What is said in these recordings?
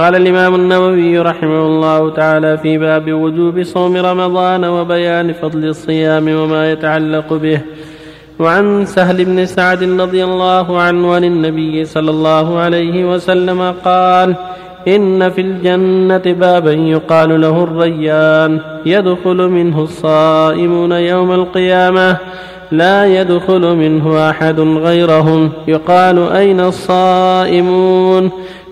قال الإمام النووي رحمه الله تعالى في باب وجوب صوم رمضان وبيان فضل الصيام وما يتعلق به. وعن سهل بن سعد رضي الله عنه عن النبي صلى الله عليه وسلم قال إن في الجنة بابا يقال له الريان يدخل منه الصائمون يوم القيامة لا يدخل منه أحد غيرهم يقال أين الصائمون؟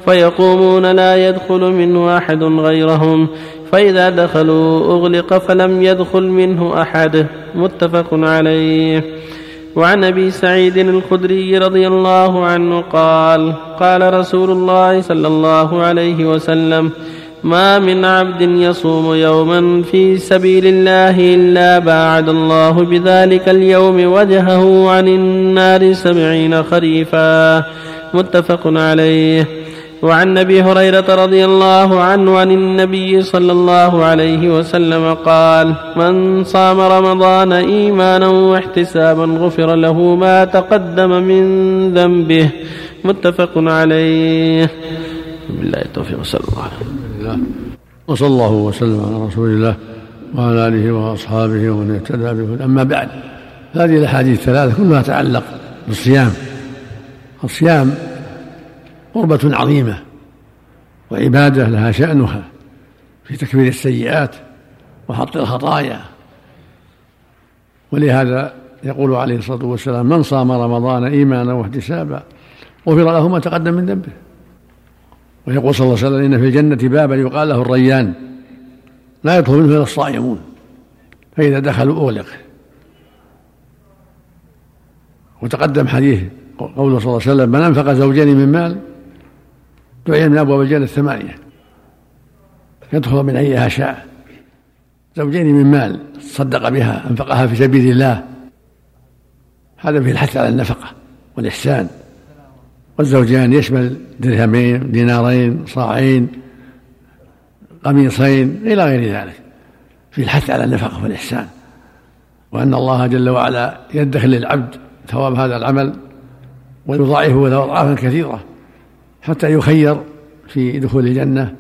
فيقومون لا يدخل منه أحد غيرهم. فإذا دخلوا أغلق فلم يدخل منه أحد. متفق عليه. وعن أبي سعيد الخدري رضي الله عنه قال قال رسول الله صلى الله عليه وسلم ما من عبد يصوم يوما في سبيل الله إلا باعد الله بذلك اليوم وجهه عن النار سبعين خريفا. متفق عليه. وعن أبي هريرة رضي الله عنه عن النبي صلى الله عليه وسلم قال من صام رمضان إيمانا واحتسابا غفر له ما تقدم من ذنبه متفق عليه. بالله التوفيق صلى الله عليه وسلم وصلى الله وسلم على رسول الله وعلى آله وأصحابه ومن اهتدى به أما بعد هذه الأحاديث الثلاثة كلها تتعلق بالصيام. الصيام قربة عظيمة وعبادة لها شأنها في تكفير السيئات وحط الخطايا. ولهذا يقول عليه الصلاة والسلام من صام رمضان إيمانا واحتسابا غفر له ما تقدم من ذنبه. ويقول صلى الله عليه وسلم إن في الجنة بابا يقال له الريان. لا يدخل منه إلا الصائمون. فإذا دخلوا أغلق. وتقدم حديث قوله صلى الله عليه وسلم من أنفق زوجين من مال دعي من أبواب الجنة الثمانية. يدخل من أيها شاء. زوجين من مال صدق بها أنفقها في سبيل الله. هذا فيه الحث على النفقة والإحسان. والزوجان يشمل درهمين دينارين صاعين قميصين إلى غير ذلك. في الحث على النفقة والإحسان. وأن الله جل وعلا يدخل للعبد ثواب هذا العمل ويضاعفه له أضعافا كثيرة. حتى يخير في دخول الجنة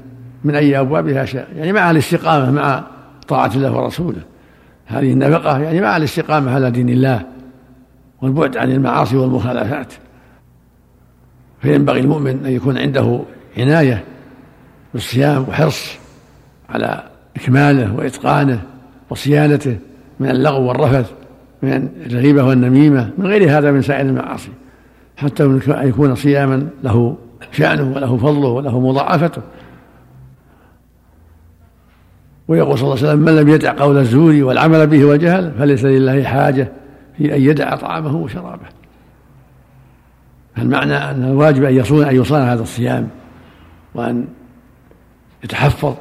من أي أبوابها شاء يعني مع الاستقامة مع طاعة الله ورسوله. هذه النفقة يعني مع الاستقامة على دين الله والبعد عن المعاصي والمخالفات. فينبغي المؤمن أن يكون عنده عناية بالصيام وحرص على إكماله وإتقانه وصيانته من اللغو والرفث من الغيبة والنميمة من غير هذا من سائر المعاصي. حتى يكون صياما له شأنه وله فضله وله مضاعفته. ويقول صلى الله عليه وسلم من لم يدع قول الزور والعمل به والجهل فليس لله حاجة في أن يدع طعامه وشرابه. فالمعنى أن الواجب أن يصون أن يصان هذا الصيام وأن يتحفظ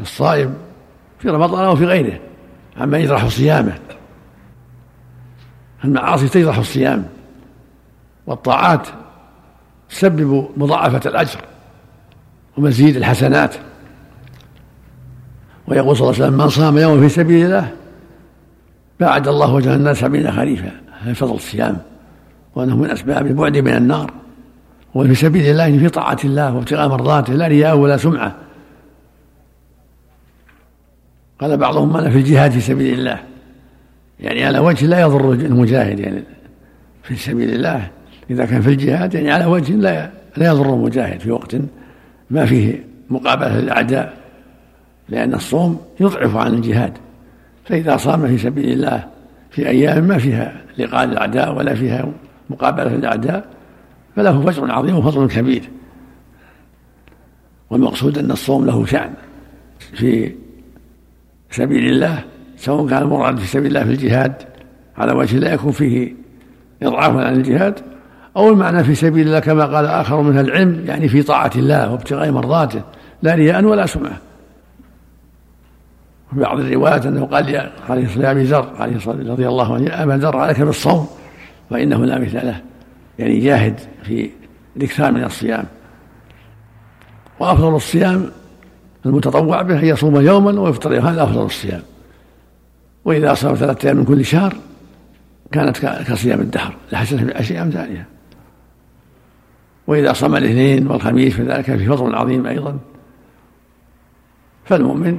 الصائم في رمضان أو في غيره عما يجرح صيامه. المعاصي تجرح الصيام والطاعات تسبب مضاعفة الأجر ومزيد الحسنات. ويقول صلى الله عليه وسلم من صام يوما في سبيل الله باعد الله وجه الناس سبعين خريفا. هذا فضل الصيام وأنه من أسباب البعد من النار. وفي سبيل الله في طاعة الله وابتغاء مرضاته لا رياء ولا سمعة. قال بعضهم أنا في الجهاد في سبيل الله. يعني على وجه لا يضر المجاهد يعني في سبيل الله. إذا كان في الجهاد يعني على وجه لا لا يضر المجاهد في وقت ما فيه مقابلة للأعداء لأن الصوم يضعف عن الجهاد. فإذا صام في سبيل الله في أيام ما فيها لقاء الأعداء ولا فيها مقابلة للأعداء فله فجر عظيم وفضل كبير. والمقصود أن الصوم له شأن في سبيل الله سواء كان المراد في سبيل الله في الجهاد على وجه لا يكون فيه إضعاف عن الجهاد أو المعنى في سبيل الله كما قال آخر من العلم يعني في طاعة الله وابتغاء مرضاته لا رياء ولا سمعة. وفي بعض الروايات أنه قال عليه الصلاة أبي ذر عليه الصلاة رضي الله عنه أبا ذر عليك بالصوم فإنه لا مثل له. يعني جاهد في الإكثار من الصيام. وأفضل الصيام المتطوع به أن يصوم يوما ويفطر يوما هذا أفضل الصيام. وإذا صام ثلاثة أيام من كل شهر كانت كصيام الدهر لحسن في أشياء أمثالها وإذا صام الاثنين والخميس فذلك في فضل عظيم أيضا. فالمؤمن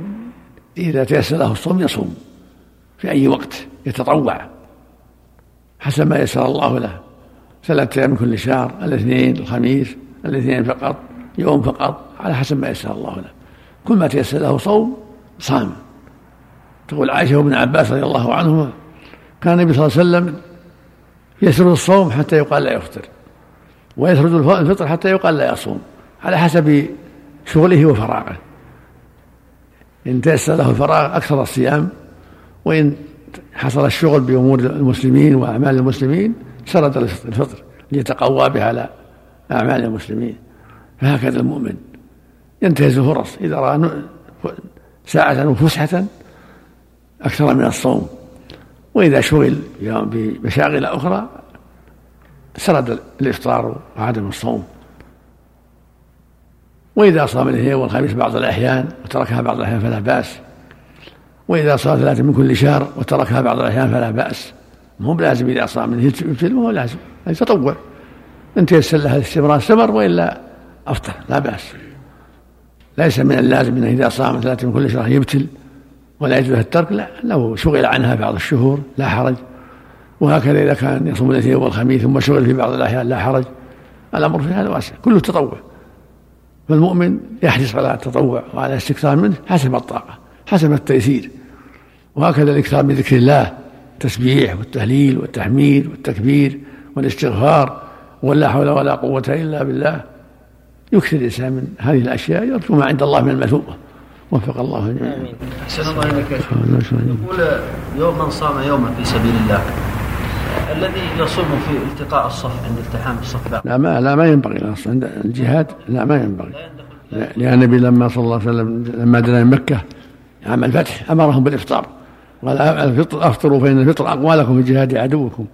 إذا تيسر له الصوم يصوم في أي وقت يتطوع حسب ما يسر الله له. ثلاثة أيام كل شهر الاثنين الخميس الاثنين فقط يوم فقط على حسب ما يسر الله له. كل ما تيسر له صوم صام. تقول عائشة وابن عباس رضي الله عنهما كان النبي صلى الله عليه وسلم يسرد الصوم حتى يقال لا يفطر. ويسرد الفطر حتى يقال لا يصوم على حسب شغله وفراغه. إن تيسر له الفراغ أكثر الصيام وإن حصل الشغل بأمور المسلمين وأعمال المسلمين سرد الفطر ليتقوى به على أعمال المسلمين. فهكذا المؤمن. ينتهز الفرص. إذا رأى ساعة وفسحة أكثر من الصوم. وإذا شغل بمشاغل أخرى سرد الإفطار وعدم الصوم. وإذا صام الاثنين والخميس بعض الأحيان وتركها بعض الأحيان فلا بأس. وإذا صام ثلاثة من كل شهر وتركها بعض الأحيان فلا بأس. مو بلازم إذا صام منه يبتل هو لازم. يتطوع إن تيسر له الاستمرار استمر وإلا أفطر لا بأس. ليس من اللازم أنه إذا صام ثلاثة من كل شهر يبتل ولا يجوز الترك لا لو شغل عنها بعض الشهور لا حرج. وهكذا إذا كان يصوم الاثنين والخميس ثم شغل في بعض الأحيان لا حرج الأمر في هذا واسع كله تطوع. فالمؤمن يحرص على التطوع وعلى الاستكثار منه حسب الطاقة حسب التيسير. وهكذا الإكثار من ذكر الله التسبيح والتهليل والتحميد والتكبير والاستغفار ولا حول ولا قوة إلا بالله. يكثر الإنسان من هذه الأشياء يرجو ما عند الله من المثوبة وفق الله الجميع آمين. أحسن الله يقول يوم من صام يوما في سبيل الله. الذي يصوم في التقاء الصف عند التحام الصف لا ما لا ما ينبغي. عند الجهاد لا ما ينبغي. لأن النبي لما صلى الله عليه وسلم لما دنا من مكة عام الفتح أمرهم بالإفطار. قال الفطر أفطروا فإن الفطر أقوى لكم في جهاد عدوكم.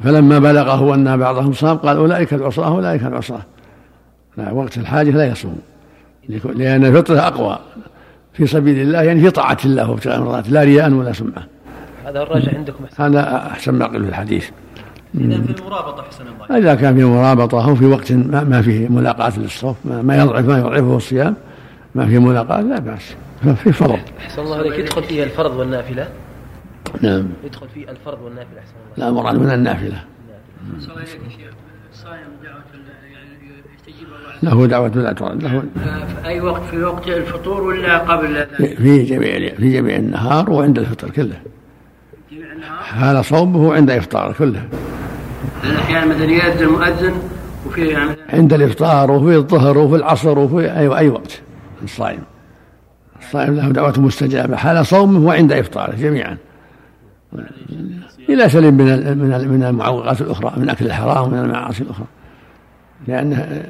فلما بلغه أن بعضهم صام قال أولئك العصاة أولئك العصاة. وقت الحاجة لا يصوم. لأن الفطر أقوى. في سبيل الله يعني في طاعة الله وابتغاء مرضاته لا رياء ولا سمعة. هذا الراجع عندكم أحسن هذا أحسن ما قيل في الحديث. إذا في المرابطة حسن الله. إذا كان في مرابطة أو في وقت ما فيه ملاقاة للصوف ما يضعف ما يضعفه الصيام ما فيه ملاقاة لا بأس. في فرض. أحسن الله عليك يدخل فيه الفرض والنافلة؟ نعم. يدخل فيه الفرض والنافلة أحسن الله. لا مراد من النافلة. له دعوة لا ترد له في أي وقت؟ في وقت الفطور ولا قبل في جميع في جميع النهار وعند الفطر كله. حال صومه عند إفطاره كله. الأحيان مثلا يأذن المؤذن وفي يعني عند الإفطار وفي الظهر وفي العصر وفي أي أي وقت. الصائم. الصائم له دعوة مستجابة. حال صومه وعند إفطاره جميعا. إلى سلم من من من المعوقات الأخرى من أكل الحرام ومن المعاصي الأخرى. لأن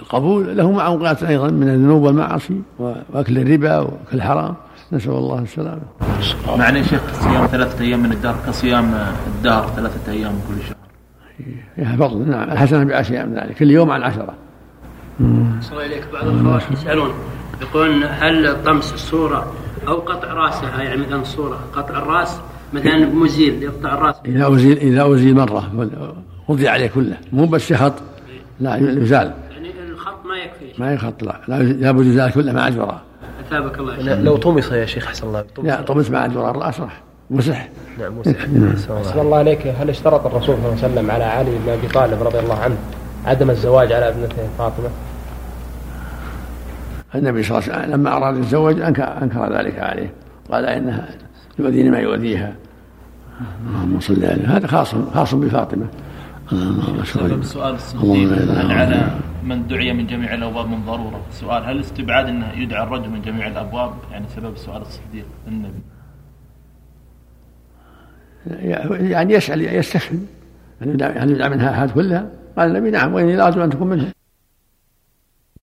القبول له معوقات أيضا من الذنوب والمعاصي وأكل الربا وأكل الحرام. نسأل الله السلامة. معنى شيخ صيام ثلاثة أيام من الدهر كصيام الدهر ثلاثة أيام من كل شهر. فيها فضل نعم الحسنة بعشر من ذلك كل يوم عن عشرة. صلى إليك بعض الخوارج يسألون يقولون هل طمس الصورة أو قطع رأسها؟ يعني مثلا الصورة قطع الرأس مثلا مزيل يقطع الرأس. إذا أزيل إذا أزيل مرة قضي عليه كله مو بس خط لا يزال. يعني الخط ما يكفي. ما يخط لا لابد يزال كله مع الجراء أثابك الله لو طمس يا شيخ أحسن الله. لا طمس مع الجراء الراس راح مسح. نعم مسح. أحسن الله. عليك. هل اشترط الرسول صلى الله عليه وسلم على علي بن أبي طالب رضي الله عنه عدم الزواج على ابنته فاطمة؟ النبي صلى الله عليه وسلم لما أراد يتزوج أنكر ذلك عليه. قال إنها يؤذيني ما يؤذيها. اللهم صل عليه هذا خاص خاص بفاطمة. سبب السؤال الصديق هل على من دعي من جميع الابواب من ضروره السؤال هل استبعاد انه يدعى الرجل من جميع الابواب يعني سبب السؤال الصديق النبي يعني يسأل يستفهم هل يدعى منها هذه كلها؟ قال النبي نعم وإني لا أرجو أن تكون منها